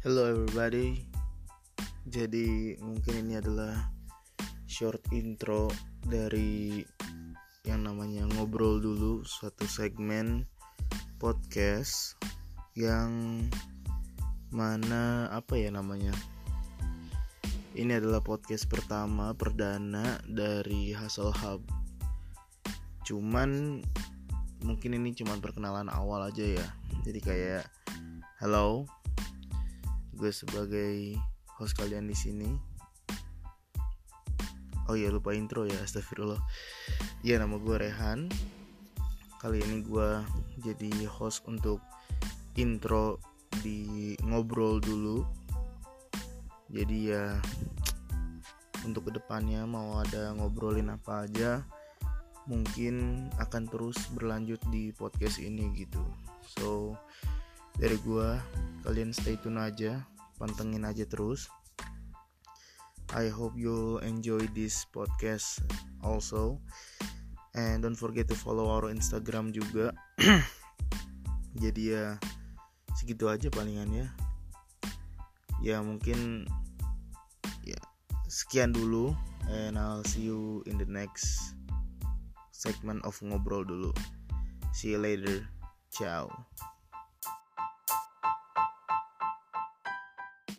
Hello everybody. Jadi mungkin ini adalah short intro dari yang namanya ngobrol dulu suatu segmen podcast yang mana apa ya namanya? Ini adalah podcast pertama perdana dari Hustle Hub. Cuman mungkin ini cuma perkenalan awal aja ya. Jadi kayak hello gue sebagai host kalian di sini. Oh iya lupa intro ya, astagfirullah. Ya nama gue Rehan. Kali ini gue jadi host untuk intro di ngobrol dulu. Jadi ya untuk ke depannya mau ada ngobrolin apa aja mungkin akan terus berlanjut di podcast ini gitu. So dari gua kalian stay tune aja pantengin aja terus. I hope you enjoy this podcast also. And don't forget to follow our Instagram juga. Jadi ya segitu aja palingannya. Ya mungkin ya sekian dulu and I'll see you in the next segment of ngobrol dulu. See you later. Ciao